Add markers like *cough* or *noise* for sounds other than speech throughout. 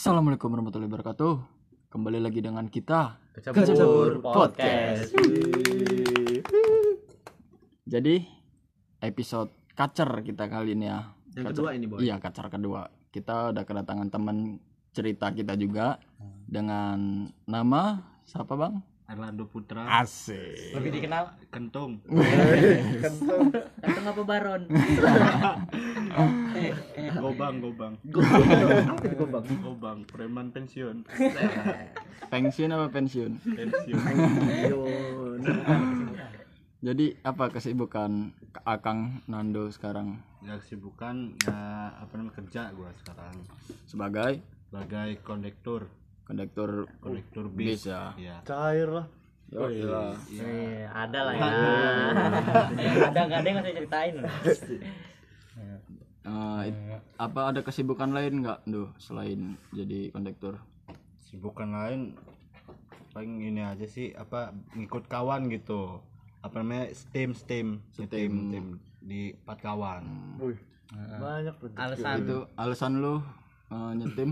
Assalamualaikum warahmatullahi wabarakatuh. Kembali lagi dengan kita Kecebur Podcast. Jadi episode kacer kita kali ini ya. Yang Kacer- kedua ini, Boy. Iya, kacer kedua. Kita udah kedatangan teman cerita kita juga dengan nama siapa bang? Erlando Putra Asik. lebih dikenal Kentung *laughs* kantong apa baron *laughs* Gobang Gobang. Apa itu bang? Gobang preman pensiun. Pensiun apa pensiun? pensiun. Jadi apa kesibukan Akang Nando sekarang? Ya kesibukan ya apa namanya kerja gua sekarang. Sebagai? Sebagai kondektur. Kondektur kondektur bis. bis ya? ya Cair lah. Oh iya. Eh, ada lah ya. Ada nggak ada yang saya ceritain Eh, it- apa ada kesibukan lain nggak, Duh, selain jadi kondektur? kesibukan lain paling ini aja sih apa ngikut kawan gitu. Apa namanya steam steam. Steam steam. di empat kawan. Wih. Banyak tuh. alasan. Itu alasan lu eh, nyetim?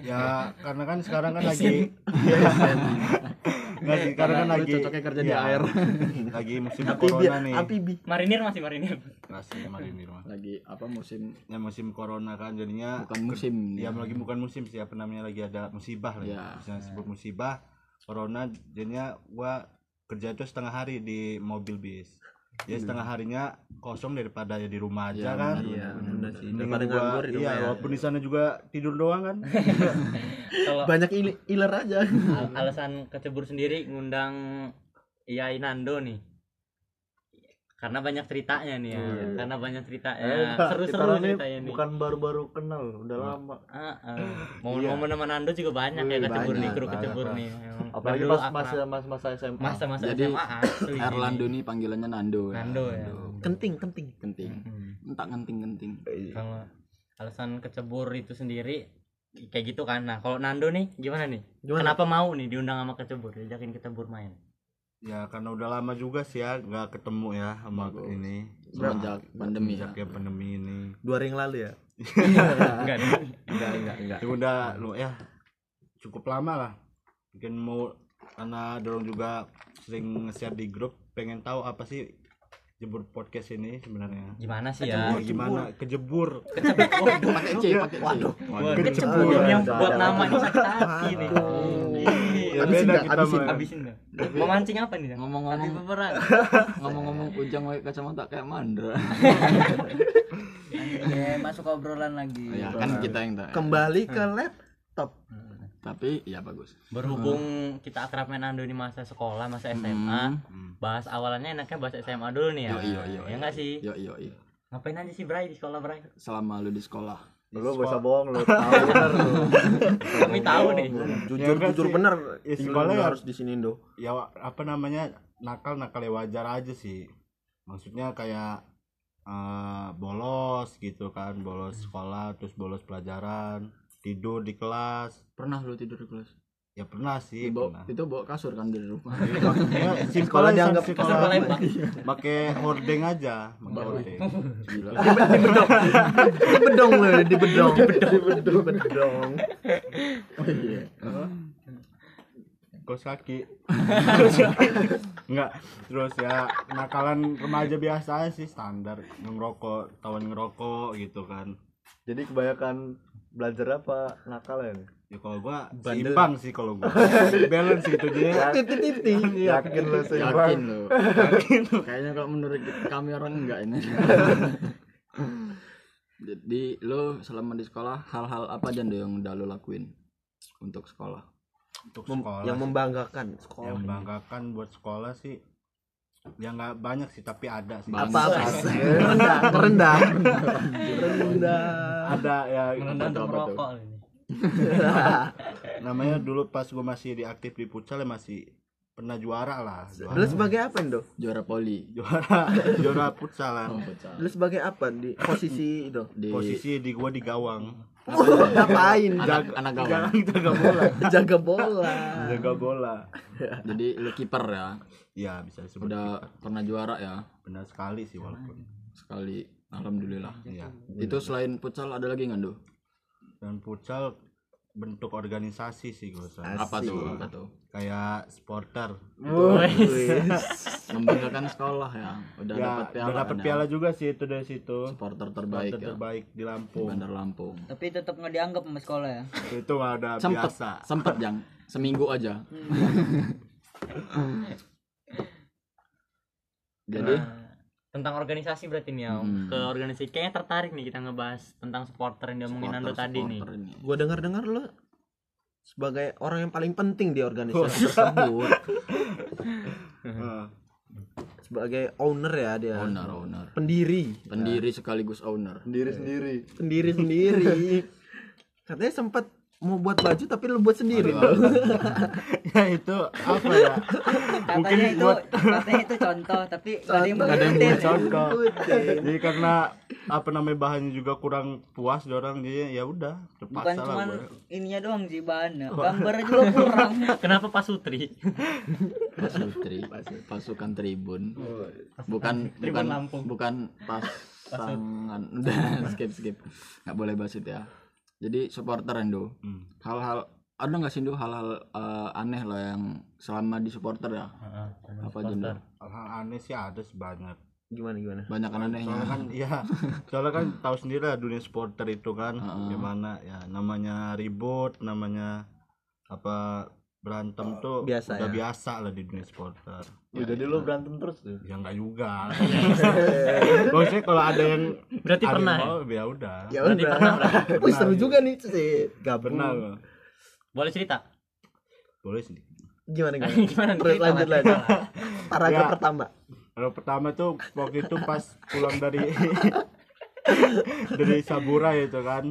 ya karena kan sekarang kan *laughs* lagi *laughs* nggak sih karena kan lagi cocoknya kerja di ya, air. *laughs* lagi musim corona nih Amfibi. marinir masih marinir masih marinir mah Lagi apa musim? ya musim corona kan jadinya Bukan musim. ya lagi bukan musim sih apa namanya lagi ada musibah lah Ya. ya. bisa disebut musibah corona jadinya gua kerja itu setengah hari di mobil bis ya setengah harinya kosong daripada ya di rumah Ya, aja kan Iya, benar sih. Daripada gua- nganggur di iya rumah ya. walaupun di sana juga tidur doang kan *laughs* kalau Banyak iler aja. al- alasan kecebur sendiri ngundang Iya Nando nih karena banyak ceritanya nih ya karena banyak ceritanya seru-seru ceritanya nih bukan baru-baru kenal, udah lama. Ah, ah. momen-momen sama Nando juga banyak ya kecebur nih kru kecebur nih Emang Apalagi pas masa masa masa SMA. masa-masa Jadi, SMA Erlando nih panggilannya Nando. ya. Nando ya Kenting, kenting. Kenting. Hmm. Entak kenting-kenting. kalau alasan kecebur itu sendiri kayak gitu kan nah kalau Nando nih gimana nih Gimana? kenapa mau nih diundang sama kecebur diajakin kecebur main ya karena udah lama juga sih ya nggak ketemu ya sama ini Semenjak pandemi ya. sejak ya pandemi ini Dua hari yang lalu ya. enggak *laughs* Enggak, enggak, enggak. ya udah lu ya cukup lama lah mungkin mau karena dorong juga sering nge-share di grup pengen tahu apa sih jebur podcast ini sebenarnya gimana sih ya Ya, gimana kejebur Pakai C, pakai C. Waduh. kecebur yang buat nama ini sakit hati nih ya Habisin beda nggak? kita Habisin. mah. habisin dah mau mancing apa nih Dah? Ngomong-ngomong beberat ngomong-ngomong ujang pakai kacamata kayak mandra. Ya, masuk obrolan lagi. ya kan kita yang. Kembali ke laptop. Tapi ya bagus. berhubung kita akrab main Nando di masa sekolah masa SMA bahas awalannya enaknya bahas SMA dulu nih ya Yo, iyo, iyo, ya enggak sih Yo yo yo. ngapain aja sih Bray di sekolah Bray Selama lu di sekolah. Lu gak usah bohong lu. *laughs* Tahu bener lu. kami tahu nih Jujur enggak jujur sih. bener. Ya, sekolah lu ya. harus di sini do. ya apa namanya nakal nakal ya wajar aja sih maksudnya kayak eh, bolos gitu kan bolos sekolah terus bolos pelajaran tidur di kelas Pernah lu tidur di kelas? ya pernah sih Bawa, pernah itu bawa kasur kan dari rumah. *laughs* ya, simpel Sekolah aja, dianggap sekolah lembak. pakai hordeng aja pakai hordeng Gila. Di bedong. Di bedong lu, di bedong. Di bedong. Di bedong. Oh iya. kos kaki *laughs* enggak terus ya nakalan remaja biasa sih standar ngerokok tawan ngerokok gitu kan Jadi kebanyakan belajar apa nakal ya nih? ya kalau gua Bandel. seimbang sih kalau gua balance gitu jadi Titik titik. Yakin lu seimbang. Yakin lu. Kayaknya kalau menurut kami orang enggak ini. Jadi lu selama di sekolah hal-hal apa aja Ndo, yang udah lu lakuin untuk sekolah? untuk Mem- sekolah yang membanggakan yang sekolah. membanggakan buat sekolah sih ya nggak banyak sih tapi ada sih. Apa apa? *laughs* Rendah, rendah. Rendah. Ada ya merendah untuk merokok ini *laughs* namanya dulu pas gua masih di aktif di futsal ya masih pernah juara lah juara Lu sebagai apa, Indo? Juara poli. juara *laughs* juara futsal lah Oh, futsal. Lu sebagai apa di posisi itu? Di posisi di gua di gawang Ngapain? anak, anak gawang. jaga bola *laughs* Jaga bola. jaga bola Jadi lu kiper ya. ya bisa disebut Udah pernah juara ya benar sekali sih walaupun sekali. Alhamdulillah. iya. Itu selain futsal ada lagi nggak, Do? dan futsal bentuk organisasi sih gue apa tuh? Apa tuh? Kayak supporter membanggakan sekolah ya. Udah ya dapat piala udah dapat kan ya? piala juga sih itu dari situ. Supporter terbaik supporter ya? terbaik di Lampung. Bandar Lampung. Tapi tetap nggak dianggap sama sekolah ya. itu mah udah sempet. biasa. Sempet jang. Seminggu aja. *laughs* Jadi? Nah, tentang organisasi berarti nih ya Hmm. ke organisasi. Kayaknya tertarik nih kita ngebahas tentang supporter yang diomongin Nando tadi nih. ini. Gua dengar-dengar lo sebagai orang yang paling penting di organisasi tersebut. Heeh. *laughs* sebagai owner ya dia. Owner owner. Pendiri. Pendiri sekaligus owner. Sendiri sendiri. Pendiri sendiri. *laughs* Katanya sempat mau buat baju tapi lu buat sendiri. Aduh, dong *laughs* ya itu apa ya? Katanya itu katanya itu contoh tapi nggak ada yang ada yang buat. contoh. Jadi karena apa namanya bahannya juga kurang puas di orang jadi ya udah Bukan gua. ininya doang sih bahannya. Gambarnya juga kurang. *laughs* kenapa Pak Sutri? Pasutri pasukan tribun. Bukan bukan Lampung. bukan pasangan. Udah *laughs* skip skip. Nggak boleh bahas itu ya jadi supporter Endo. Hmm. hal-hal ada nggak sih Ndo hal-hal eh, aneh lah yang selama di supporter ya? Apa aja Ndo hal-hal aneh sih ada sebanyak gimana gimana? Banyak kan anehnya. soalnya kan iya. Soalnya kan tahu sendiri lah dunia supporter itu kan gimana ya. Namanya ribut namanya apa berantem tuh Biasa udah ya? biasa lah di dunia supporter jadi lu berantem terus tuh? Ya enggak juga. *laughs* *laughs* Maksudnya kalau ada yang berarti ada yang pernah ya? mau, ya udah. Ya Berarti udah. pernah. *laughs* Wih, seru juga nih sih gabung pernah gua. boleh cerita? Boleh sih. Gimana gimana? Gimana? Terus lanjut lanjut. Paragraf Ya. pertama. Kalau pertama tuh waktu itu pas pulang dari dari Sabura itu kan.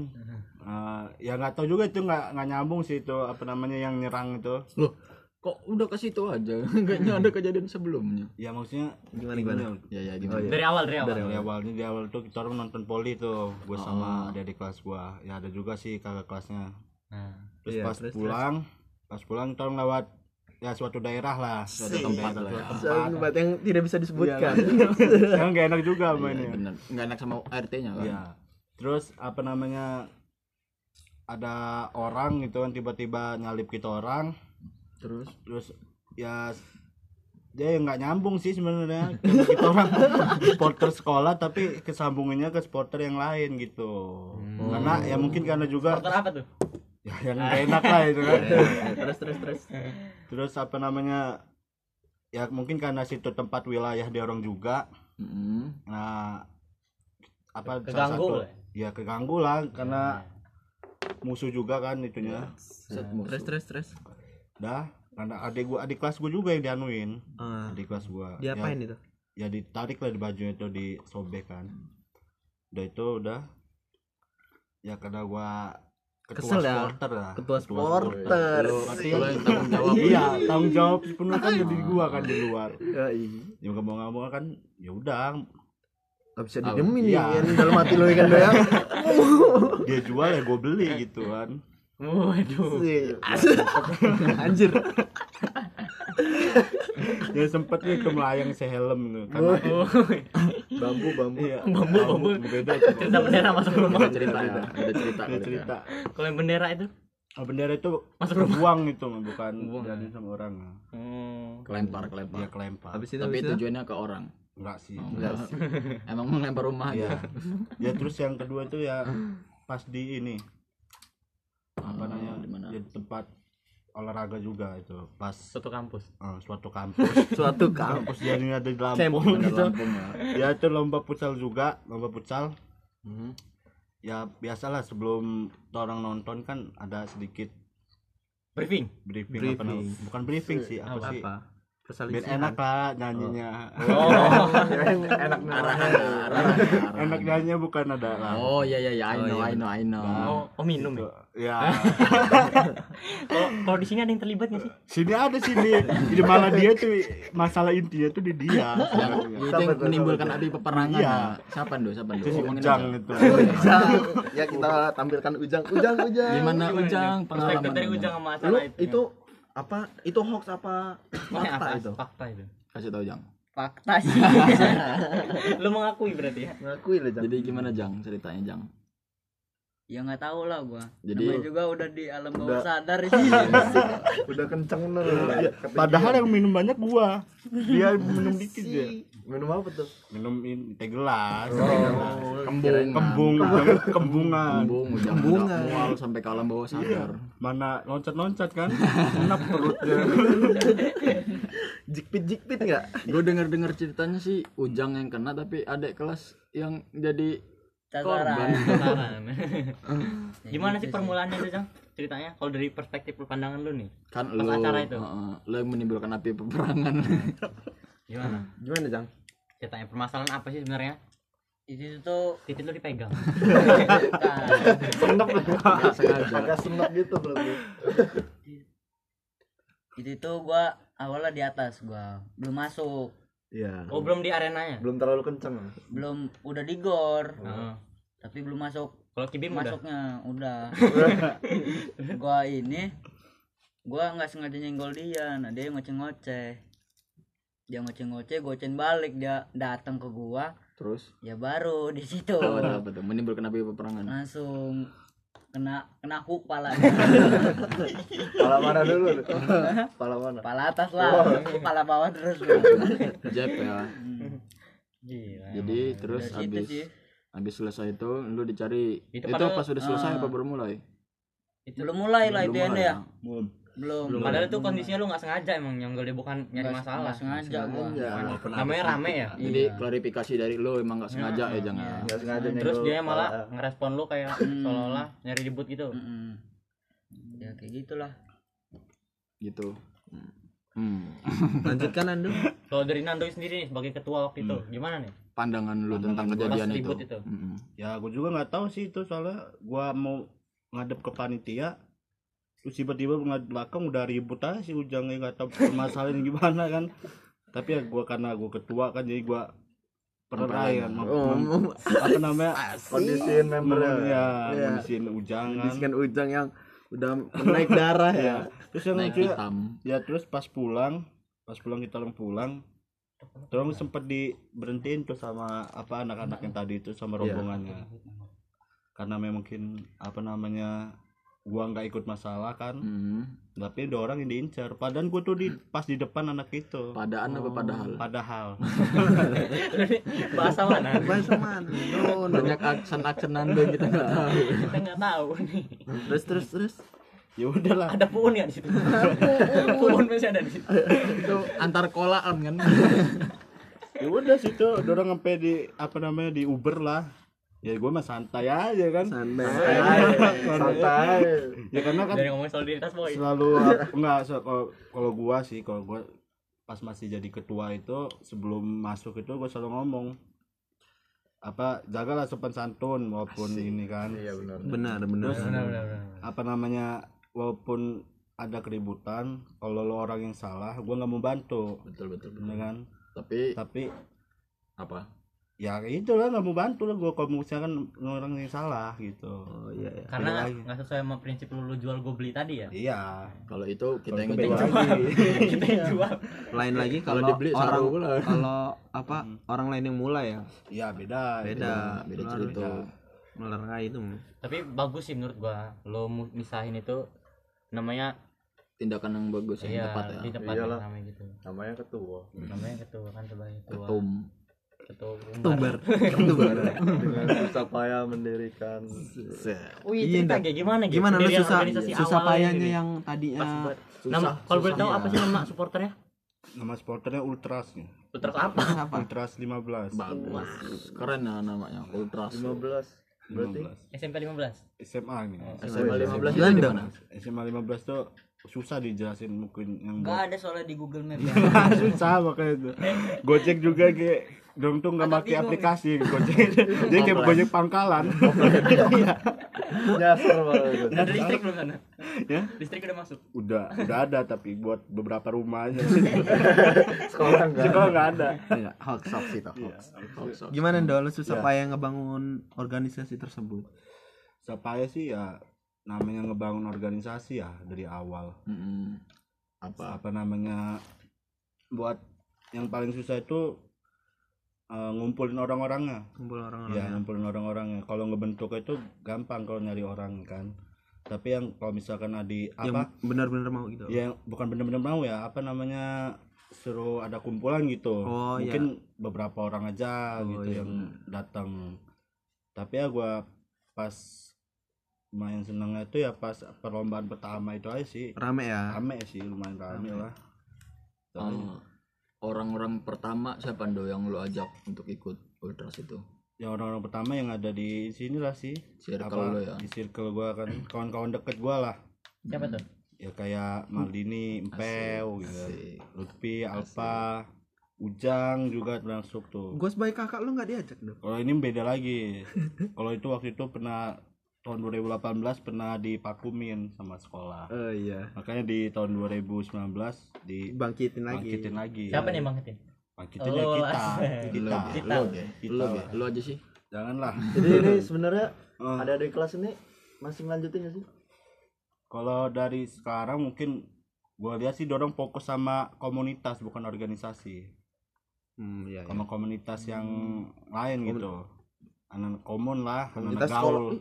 Eh, ya nggak tahu juga itu nggak nggak nyambung sih itu apa namanya yang nyerang itu. loh kok udah ke situ aja *laughs* kayaknya ada kejadian sebelumnya Ya maksudnya Gimana, gimana? ya ya gimana dari awal dari awal Dari awalnya di awal tuh kita orang nonton poli tuh, gue sama adik kelas gua. Ya ada juga sih kakak kelasnya. Nah, Terus Iya, pas terus, pulang, pas pulang kita orang lewat ya suatu daerah lah. suatu tempat lah ya tempat yang tidak bisa disebutkan *laughs* Yang gak enak juga Iya, mainnya. bener nggak enak sama RT-nya kan Iya. Terus apa namanya ada orang gitu kan tiba-tiba nyalip kita orang. Terus? Terus ya dia nggak nyambung sih sebenarnya. Kita orang *laughs* supporter sekolah tapi kesambungannya ke supporter yang lain gitu. Karena ya mungkin karena juga supporter apa tuh? *laughs* Ya yang nggak enak lah itu kan. *laughs* Terus terus terus. Terus apa namanya ya mungkin karena situ tempat wilayah dia orang juga. Mm-mm. nah apa salah Keganggu satu- lah. ya keganggu lah karena musuh juga kan itunya. Terus terus terus. Dah karena adik gua adik kelas gua juga yang dianuin. Ah, adik kelas gua. Diapain ya, itu? ya ditarik lah di bajunya itu disobek kan. Udah itu udah. Ya karena gua ketua Kesel ya? supporter lah. Ketua supporter. Kalau yang tanggung jawab. iya tanggung jawab sepenuhnya kan jadi gua kan di luar. Ya iya. Ya nggak mau nggak mau kan ya udah Gak bisa didemin Iya. ya dalam hati lo kan ya? *laughs* Dia jual ya gua beli gitu kan. Waduh. Anjir. *laughs* Ya sempet nih ke melayang sehelm gitu. Karena *laughs* bambu bambu. Iya. Bambu, bambu. beda itu cerita. bendera masuk rumah. ada cerita ya ada cerita. Ada ya. cerita. kalau yang bendera itu? Oh, bendera itu Masuk buang itu bukan jadi sama orang hmm. kelempar kelempar. Dia kelempar. Habis itu tapi habis itu? tujuannya ke orang enggak sih. Enggak sih. emang mau lempar rumah aja. Ya terus yang kedua itu ya pas di ini. Ah, apa namanya? di mana? di tempat olahraga juga itu pas suatu kampus. Eh, suatu kampus. *laughs* Suatu kampus. Kampus jadinya ada di. Lampung. Gitu. Lampung ya. Ya itu lomba futsal juga lomba futsal. Mhm. ya biasalah sebelum orang nonton kan ada sedikit briefing? Briefing, apa Briefing. namanya? Bukan briefing sih apa, sih apa biar perselisihan enak lah nyanyinya. Oh. *laughs* Enak arahan arahan. enak nyanyinya bukan ada lah. Oh iya iya iya. I Oh, know iya. I know I know. Oh, oh minum ya? Ya kalau *laughs* kalau di sini ada yang terlibat nggak sih? Sini ada sini. Jadi malah dia tuh masalah intinya tuh di dia itu yang menimbulkan api peperangan. Iya. ya. siapa ndo siapa ndo itu si Ujang aja. itu. Ujang. Ya kita tampilkan ujang. Ujang ujang. Gimana ujang? Pengalaman dari Ujang? ujang sama acara itu. itu apa? Itu hoax apa fakta apa? itu? Fakta itu. Kasih tau jang. Fakta sih. *laughs* lu mengakui berarti ya? Ngakui lo jang. Jadi gimana jang ceritanya jang ya nggak tahu lah gua Jadi- Namanya juga udah di alam bawah Udah- sadar *laughs* sih Udah kenceng bener. Padahal yang minum banyak gua. Dia minum dikit ya. minum apa tuh? Minum in- teh gelas. kembung Kembung, jangan kembungan. kembung kembungan mual sampai ke alam bawah sadar Mana loncat-loncat kan? Enak perutnya. *laughs* Jikpit jikpit nggak? gue denger dengar ceritanya sih ujang yang kena tapi adik kelas yang jadi sasaran Sasaran. *laughs* Gimana sih permulaannya itu, Jang? Ceritanya kalau dari perspektif pandangan lu nih. kan Pas lo acara itu. Heeh, lo yang menimbulkan api peperangan *laughs* Gimana? Gimana Jang? Ceritanya permasalahan apa sih sebenarnya? itu tuh Titik lu dipegang. *laughs* Senep Agak senep gitu berarti. itu tuh gua awalnya di atas gua belum masuk Iya. Oh, belum di arenanya. Belum terlalu kenceng. belum udah di gor Heeh. Tapi belum masuk. Kalau Kibim udah. masuknya udah. *laughs* Gua ini gua nggak sengaja nyenggol dia. Nah dia ngoceh-ngoceh. Dia ngoceh-ngoceh gocen balik. Dia datang ke gua. Terus? Ya baru di situ. Apa tuh menimbulkan api peperangan. Langsung kena kena hook pala. *laughs* Pala mana dulu? Pala mana? pala atas lah. Pala bawah terus. Jeb ya. Hmm. Gila. jadi terus habis sih habis selesai itu lu dicari Itu itu, padahal- pas udah selesai Ah. apa baru mulai? Belum mulai lah itu mulai ya? Belum. belum. Padahal itu kondisinya lu nggak sengaja emang nyonggol dia bukan nyari masalah. nggak sengaja gua. Namanya rame ya. jadi Iya. klarifikasi dari lo emang nggak sengaja ya jangan Nggak sengaja Terus nyenggol dia malah ngerespon lu kayak Hmm. seolah-olah nyari ribut gitu. Ya kayak gitulah. Gitu hmm. Lanjutkan Ando. Kalau dari Nando sendiri nih sebagai ketua waktu itu, gimana nih? pandangan lu tentang kejadian itu, itu. Mm-mm. Ya gue juga nggak tahu sih itu soalnya gua mau ngadep ke panitia terus tiba-tiba ngadep belakang udah ribut aja si ujangnya nggak tahu permasalahan gimana kan tapi ya gua karena gua ketua kan jadi gua pernah ya mem- apa namanya Kondisiin membernya. ya Iya. kondisiin ujang kan Kondisikan ujang yang udah naik darah ya. *laughs* ya terus yang naik lucu hitam ya terus pas pulang pas pulang kita orang pulang terus sempet diberhentiin tuh sama apa anak-anak yang tadi itu sama Iya. rombongannya karena memang mungkin apa namanya gua nggak ikut masalah kan Hmm. tapi ada orang yang diincar padahal gua tuh di pas di depan anak itu padaan apa padahal padahal *laughs* Bahasa mana? Bahasa mana? No, no. banyak aksen aksenan yang kita nggak tahu Kita nggak tahu nih. Terus terus terus. ya udahlah Ada puun ya di situ. puun masih ada di situ. itu antar kolaan kan ya udah situ orang sampai di apa namanya di Uber lah ya gua mah santai aja kan Santai. Santai. ya karena kan Dari ngomongin solidaritas boy. selalu enggak so- kalau kalau gua sih kalau gua pas masih jadi ketua itu sebelum masuk itu gua selalu ngomong apa jagalah sopan santun walaupun ini kan Iya benar. Benar benar. Terus Benar benar benar. apa namanya walaupun ada keributan kalau lo orang yang salah gua nggak mau bantu betul betul bener kan tapi tapi apa ya itu lah nggak mau bantu lah gua kalau misalkan orang yang salah gitu Oh iya ya. Karena nggak sesuai sama prinsip lu, lu jual gue beli tadi ya. iya kalau itu kita yang lagi. *laughs* Kita yang jual. lain lagi Kalau dibeli orang kalau *laughs* apa orang lain yang mulai ya iya beda beda beda cerita melarang itu Tapi bagus sih menurut gua. Lo misahin itu namanya tindakan yang bagus yang iya tepat ya di tempat Iyalah. namanya gitu. Namanya ketua. Namanya ketua kan sebagai ketua. ketum Ketua tumbar umbar. *laughs* Dengan susah payah mendirikan. Wih, Iya, kayak gimana gitu? gimana lu susah susah payahnya yang tadinya Nama, kalau boleh tahu susah, apa sih nama supporternya? nama supporternya ultras nih Putra apa? apa? Ultras 15 bagus. Keren ya namanya ultras. 15. Berarti? 15 SMP 15. SMA nih SMA 15 itu di mana SMA 15 tuh susah dijelasin mungkin yang nggak ada soalnya di Google Map *laughs* ya. Susah makanya itu. Gojek juga kayak dong tuh nggak pakai aplikasi Gojek dia kayak Gojek pangkalan *laughs* Iya. nyasar banget. Ada listrik belum sana? ya Listrik udah masuk. udah udah ada tapi buat beberapa rumah aja *laughs* Sekolah enggak. sekolah nggak ada Iya, hoax hoax itu hoax hoax. gimana dong lu susah Ya. payah ngebangun organisasi tersebut supaya sih ya namanya ngebangun organisasi ya dari awal apa apa namanya buat yang paling susah itu eh, ngumpulin orang-orangnya. Kumpul orang-orang ya ya. ngumpulin orang-orangnya. Kalau ngebentuk itu gampang kalau nyari orang kan. Tapi yang kalau misalkan ada yang apa? benar-benar mau gitu. Yang bukan bener-bener mau ya apa namanya suruh ada kumpulan gitu. Oh, mungkin beberapa orang aja Oh, gitu iya, yang datang. Tapi ya gua pas main senengnya itu ya pas perlombaan pertama itu aja sih. Rame ya? Rame sih lumayan rame lah. Tapi, Ah, orang-orang pertama siapa ndo yang lo ajak untuk ikut ultras itu? Ya orang-orang pertama yang ada di sini lah sih. Circle apa lo ya? di circle gua kan kawan-kawan deket gua lah. Siapa tuh? Ya kayak Maldini, Empeu gitu Asik. Lutfi, Alfa, Ujang juga masuk tuh. Gue sebagai kakak lu nggak diajak dong Kalau ini beda lagi. *laughs* Kalau itu waktu itu pernah tahun 2018 pernah dipakumin sama sekolah. oh iya Makanya di tahun 2019 bangkitin lagi dibangkitin lagi. siapa nih bang Ketin Bangkitin ya Lo, kita. *laughs* Kita. Kita. Kita lo aja sih Janganlah. Jadi ini sebenarnya Eh, *laughs* ada di kelas ini masih ngelanjutin gak sih? Kalau dari sekarang mungkin gua lihat sih dorong fokus sama komunitas bukan organisasi. hmm iya, iya. Sama komunitas yang lain gitu. Anak komun lah, anak Komunitas gaul.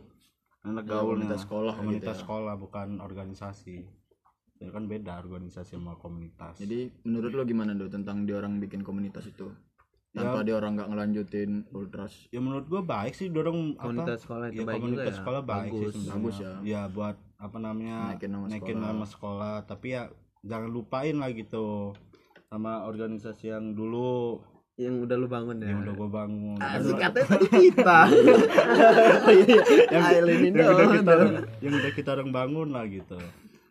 Anak Ya, gaul komunitas sekolah komunitas gitu ya. sekolah bukan organisasi itu kan beda organisasi sama komunitas jadi menurut lo gimana do tentang dia orang bikin komunitas itu Ya. tanpa dia orang nggak ngelanjutin ultras ya menurut gua baik sih dorong komunitas apa sekolah itu ya baik komunitas juga ya sekolah baik bagus sih sebenarnya. Bagus ya. ya buat apa namanya Naikin nama naikin sekolah. nama sekolah tapi ya jangan lupain lah gitu sama organisasi yang dulu yang udah lu bangun ya? Yang udah gua bangun. Asik katanya tadi kita. *laughs* Yang, Aileen ini yang udah dong. kita yang udah kita orang bangun lah gitu.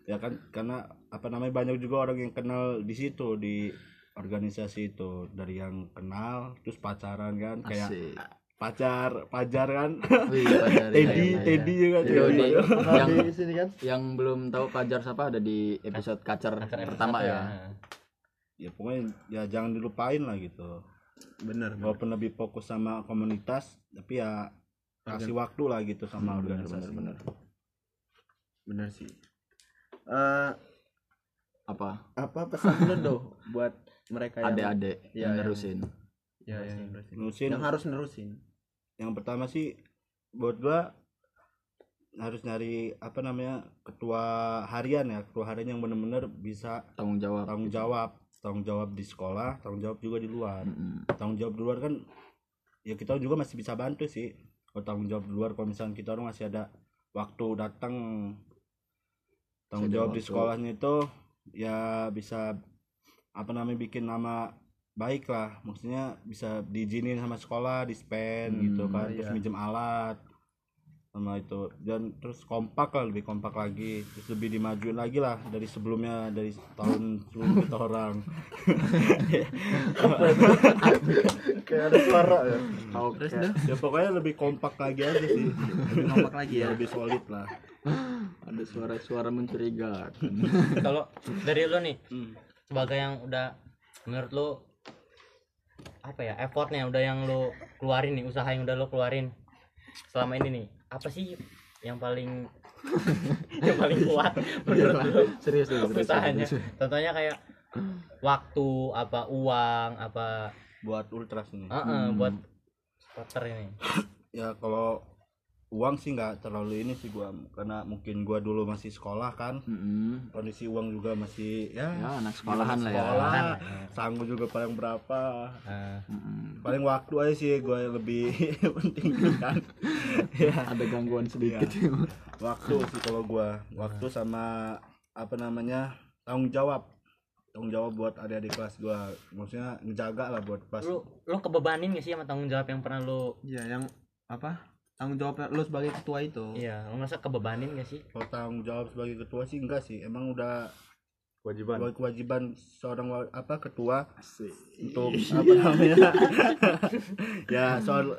Ya kan karena apa namanya banyak juga orang yang kenal di situ di organisasi itu. Dari yang kenal terus pacaran kan kayak Asik. pacar pacar kan. Wih, *laughs* iya, Teddy iya, iya. Teddy juga Pernah yang di sini kan? yang belum tahu Fajar siapa ada di episode kacar Acara pertama satu ya. ya pokoknya ya jangan dilupain lah gitu bener walaupun lebih fokus sama komunitas tapi ya kasih waktu lah gitu sama Hmm, benar, organisasi benar, benar. bener sih Eh Apa? apa pesan lu do buat mereka yang Adik-adik Iya, yang yang- nerusin. ya, yang nerusin. Nerusin. yang harus nerusin yang pertama sih buat gua harus nyari apa namanya ketua harian ya ketua harian yang bener-bener bisa Tanggung jawab. tanggung jawab tanggung jawab di sekolah tanggung jawab juga di luar. Mm-mm. tanggung jawab di luar kan ya kita juga masih bisa bantu sih. Kalau tanggung jawab di luar kalau misalnya kita orang masih ada waktu datang. Tanggung jawab di sekolahnya itu ya bisa apa namanya bikin nama baik lah. Maksudnya bisa diizinin sama sekolah di spend Hmm, gitu kan terus iya. minjem alat sama itu. Dan terus kompak lah lebih kompak lagi. Terus lebih dimajuin lagi lah dari sebelumnya dari tahun sebelum kita orang. *laughs* Kayak ada suara ya. terus dah ya pokoknya lebih kompak lagi aja sih. Lebih kompak lagi ya. Lebih solid lah. Ada suara-suara mencurigakan. *laughs* kalau dari lo nih Hmm. sebagai yang udah menurut lo apa ya effortnya udah yang lo keluarin nih usaha yang udah lo keluarin selama ini nih apa sih yang paling *laughs* yang paling kuat menurut lo serius usahanya serius. contohnya kayak waktu apa uang apa buat ultras ini. Eh, eh, buat supporter ini. Ya kalau uang sih nggak terlalu ini sih gua karena mungkin gua dulu masih sekolah kan. Mm-mm. kondisi uang juga masih ya, Ya anak sekolahan lah ya. sekolah. Sanggup juga paling berapa. Mm-mm. paling waktu aja sih gua yang lebih *laughs* penting kan. Ya *laughs* Ada gangguan sedikit. waktu sih kalau gua. Waktu sama apa namanya tanggung jawab. Tanggung jawab buat adik-adik kelas gua. Maksudnya ngejaga lah buat kelas lo lo kebebanin gak sih sama tanggung jawab yang pernah lo ya yang apa tanggung jawab lu sebagai ketua itu. Iya lo ngerasa kebebanin gak sih? Kalau tanggung jawab sebagai ketua sih enggak sih. Emang udah Kewajiban. kewajiban, seorang apa ketua untuk apa namanya? *laughs* Ya soal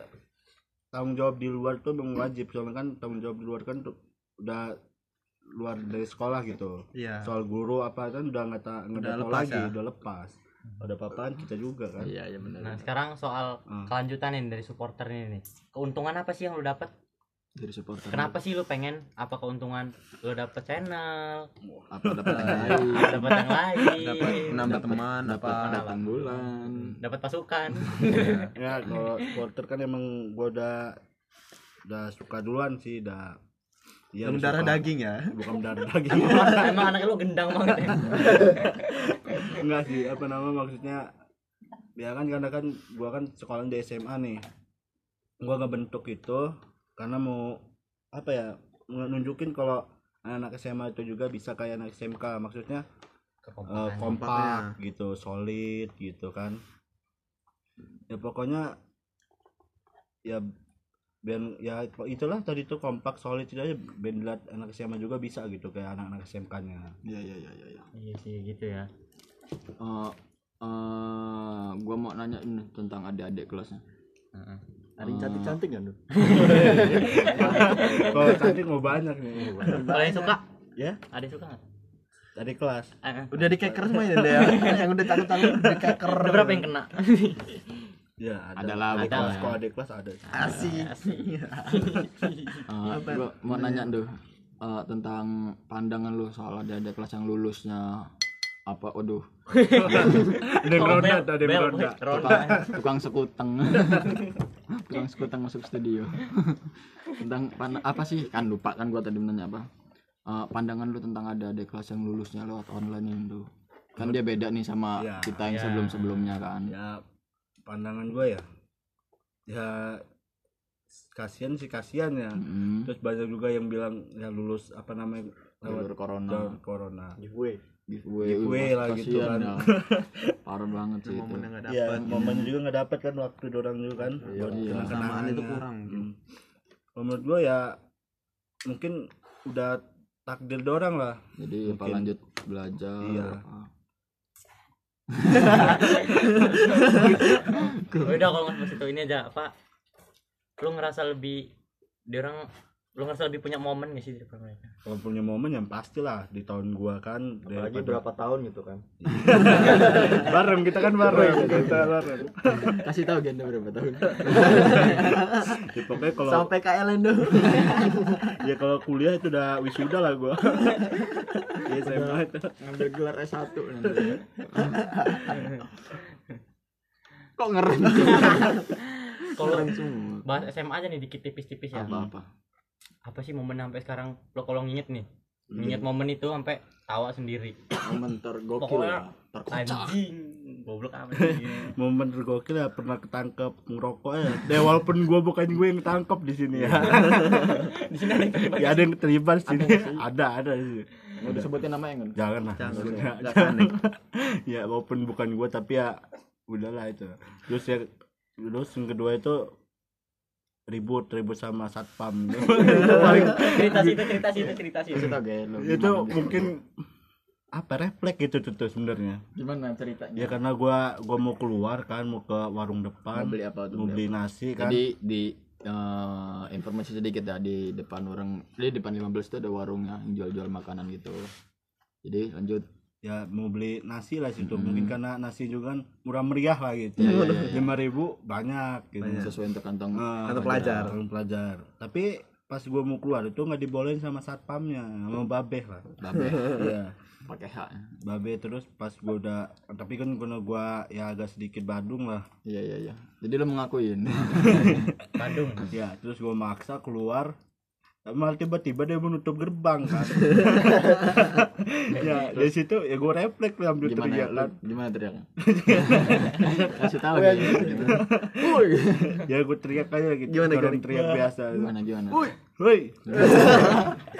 tanggung jawab di luar tuh memang wajib. Soalnya kan tanggung jawab di luar kan tuh udah luar dari sekolah gitu. Iya. Soal guru apa kan udah nggak nggak lagi ya? udah lepas ada apa-apaan kita juga kan. Iya iya benar. nah sekarang soal Hmm. kelanjutan nih dari supporter ini nih. Keuntungan apa sih yang lo dapet? Dari supporter kenapa sih lu pengen? Apa keuntungan lu dapet channel? Apa dapat *laughs* yang lain? apa dapet yang lain? Dapat nambah teman dapat apa? datang bulan. Dapat pasukan. *laughs* Ya kalau supporter kan emang gua udah udah suka duluan sih udah Iya, darah daging ya? Bukan darah *laughs* daging. Emang anak lu gendang banget ya? *laughs* Enggak sih apa nama maksudnya ya kan karena kan gua kan sekolah di SMA nih. Gua nggak bentuk itu karena mau apa ya nunjukin kalau anak SMA itu juga bisa kayak anak SMK maksudnya Kekompakan. kompak gitu solid gitu kan. Ya pokoknya ya biar ya itulah tadi tuh kompak solid itu aja. Dilihat anak SMA juga bisa gitu kayak anak-anak SMK nya iya iya iya iya iya. Sih gitu ya. Eh, eh, gua mau nanya ini tentang adik-adik kelasnya. Heeh. Ada yang cantik-cantik kan tuh? kalau cantik mau banyak nih. Kalau yang suka? Ya? Ada suka nggak? Dari kelas. Eh, udah di keker semua ya ya? *laughs* Yang udah udah di keker ada berapa yang kena *laughs* ya ada Adalah, Adik betul. kelas kalau adik kelas ada asik. *laughs* *laughs* Eh, gua mau nanya tuh eh, tentang pandangan lu soal adik-adik kelas yang lulusnya apa waduh. *laughs* Ada yang Oh, ronda ada ronda. ronda. tukang sekuteng. Tukang sekuteng masuk studio. Tentang apa sih? Kan lupa kan gua tadi menanya apa. Eh, pandangan lu tentang ada adik kelas yang lulusnya lewat online itu. Kan dia beda nih sama Ya, kita yang ya. sebelum sebelumnya kan. Ya pandangan gue ya ya kasihan sih kasihan ya Mm. terus banyak juga yang bilang ya lulus apa namanya lewat corona jalur corona Giveaway. giveaway, Giveaway lah gitu kan. ya. *laughs* parah banget sih itu momen gak ya dapet momennya juga nggak dapat kan waktu dorang juga kan Iya, buat iya. Kesamaan itu kurang. Hmm. Kalau menurut gue ya mungkin udah takdir dorang lah jadi apa Mungkin. lanjut belajar Iya. apa. *laughs* udah kalau nggak itu ini aja apa lu ngerasa lebih di orang lu ngerasa lebih punya momen gak sih daripada mereka? Kalau punya momen yang pastilah di tahun gua kan Apalagi daripada- berapa tahun gitu kan. *laughs* bareng kita kan bareng. Kita bareng. kasih tahu Genda berapa tahun. Ya, pokoknya kalau sampai KLN tuh *laughs* ya kalau kuliah itu udah wisuda lah gua. *laughs* Ya SMA itu. Ngambil gelar S1 nanti. kok ngerem? Kalau bahas SMA aja nih dikit tipis-tipis ya. Apa apa apa sih momen sampai sekarang? Lo kalau nginget nih Hmm. nginget momen itu sampai tawa sendiri. Momen tergokil lah terkocak. goblok amat sih? *laughs* Momen tergokil ya pernah ketangkep ngerokok ya. Ya walaupun gua bukan gue yang ketangkep di sini ya. *laughs* Di sini ada yang terlibat ya ada yang terlibat di sini. Ada ada sih. Mau disebutin namanya kan jangan lah. Jangan, Jangan. *laughs* ya walaupun bukan gua tapi ya udahlah itu. Terus ya terus yang kedua itu ribut ribut sama satpam. *laughs* Cerita sih itu cerita sih itu cerita sih kasih tau gak lo itu mungkin apa refleks gitu tuh, tuh sebenarnya. Gimana ceritanya? Ya karena gua gua mau keluar kan mau ke warung mau depan beli apa tuh mau beli nasi kan. Jadi di eh, informasi sedikit ya di depan orang di depan 15 itu ada warungnya yang jual-jual makanan gitu. Jadi lanjut ya mau beli nasi lah situ. Mm-mm. mungkin karena nasi juga kan murah meriah lah gitu. Iya, iya, iya, lima ribu banyak gitu. Sesuai untuk kantong Eh, Kantong pelajar. kantong pelajar. Tapi pas gua mau keluar itu nggak dibolehin sama satpamnya sama babeh lah. Babe *laughs* iya. Pakai hak babe terus pas gua udah tapi kan karena gua ya agak sedikit badung lah. Iya iya iya. Jadi lo mengakuin. *laughs* Bandung. Ya terus gua maksa keluar malah tiba-tiba dia menutup gerbang kan? *laughs* Ya dari situ ya gua refleks lah ambil gimana teriak ya kan? Gimana teriaknya? *laughs* Kasih tahu ya gitu. ya gua teriak aja gitu. Gimana, orang teriak biasa. Gimana gimana? Woi.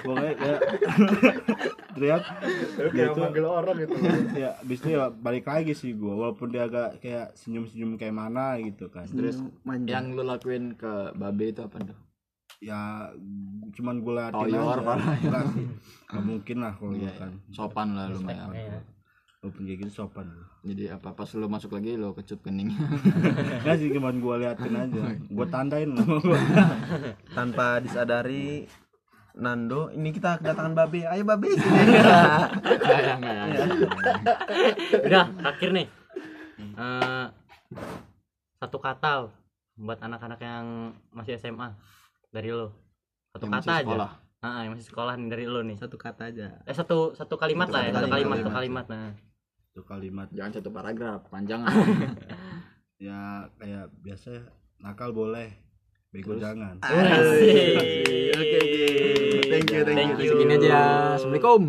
Pokoknya *laughs* kayak teriak. Dia tuh manggil orang gitu. ya abis itu ya balik lagi sih gua walaupun dia agak kayak senyum-senyum kayak mana gitu kan. terus manja yang lo lakuin ke babe itu apa tuh Ya cuman gua liatin Toyor, aja. parah. Enggak sih. Nggak mungkin lah kalau Iya, kan. sopan lah lumayan Iya. Walaupun kayak gitu sopan. jadi apa pas lo masuk lagi lo kecup kening *laughs* Enggak sih cuman gua liatin aja. Gua tandain nama gua. *laughs* tanpa disadari Nando ini kita kedatangan babe ayo babe sini nggak ya nggak ya udah terakhir nih Eh, satu kata buat anak-anak yang masih SMA dari lo satu Yang kata aja sekolah. ah yang masih sekolah nih dari lu nih Satu kata aja. eh satu satu kalimat Satu lah ya satu kalimat, satu kalimat. kalimat nah itu kalimat jangan satu paragraf panjangan *laughs* ya kayak biasa ya, nakal boleh bego Terus? jangan. Oke oke. Thank you thank you. Thank you. segini aja assalamualaikum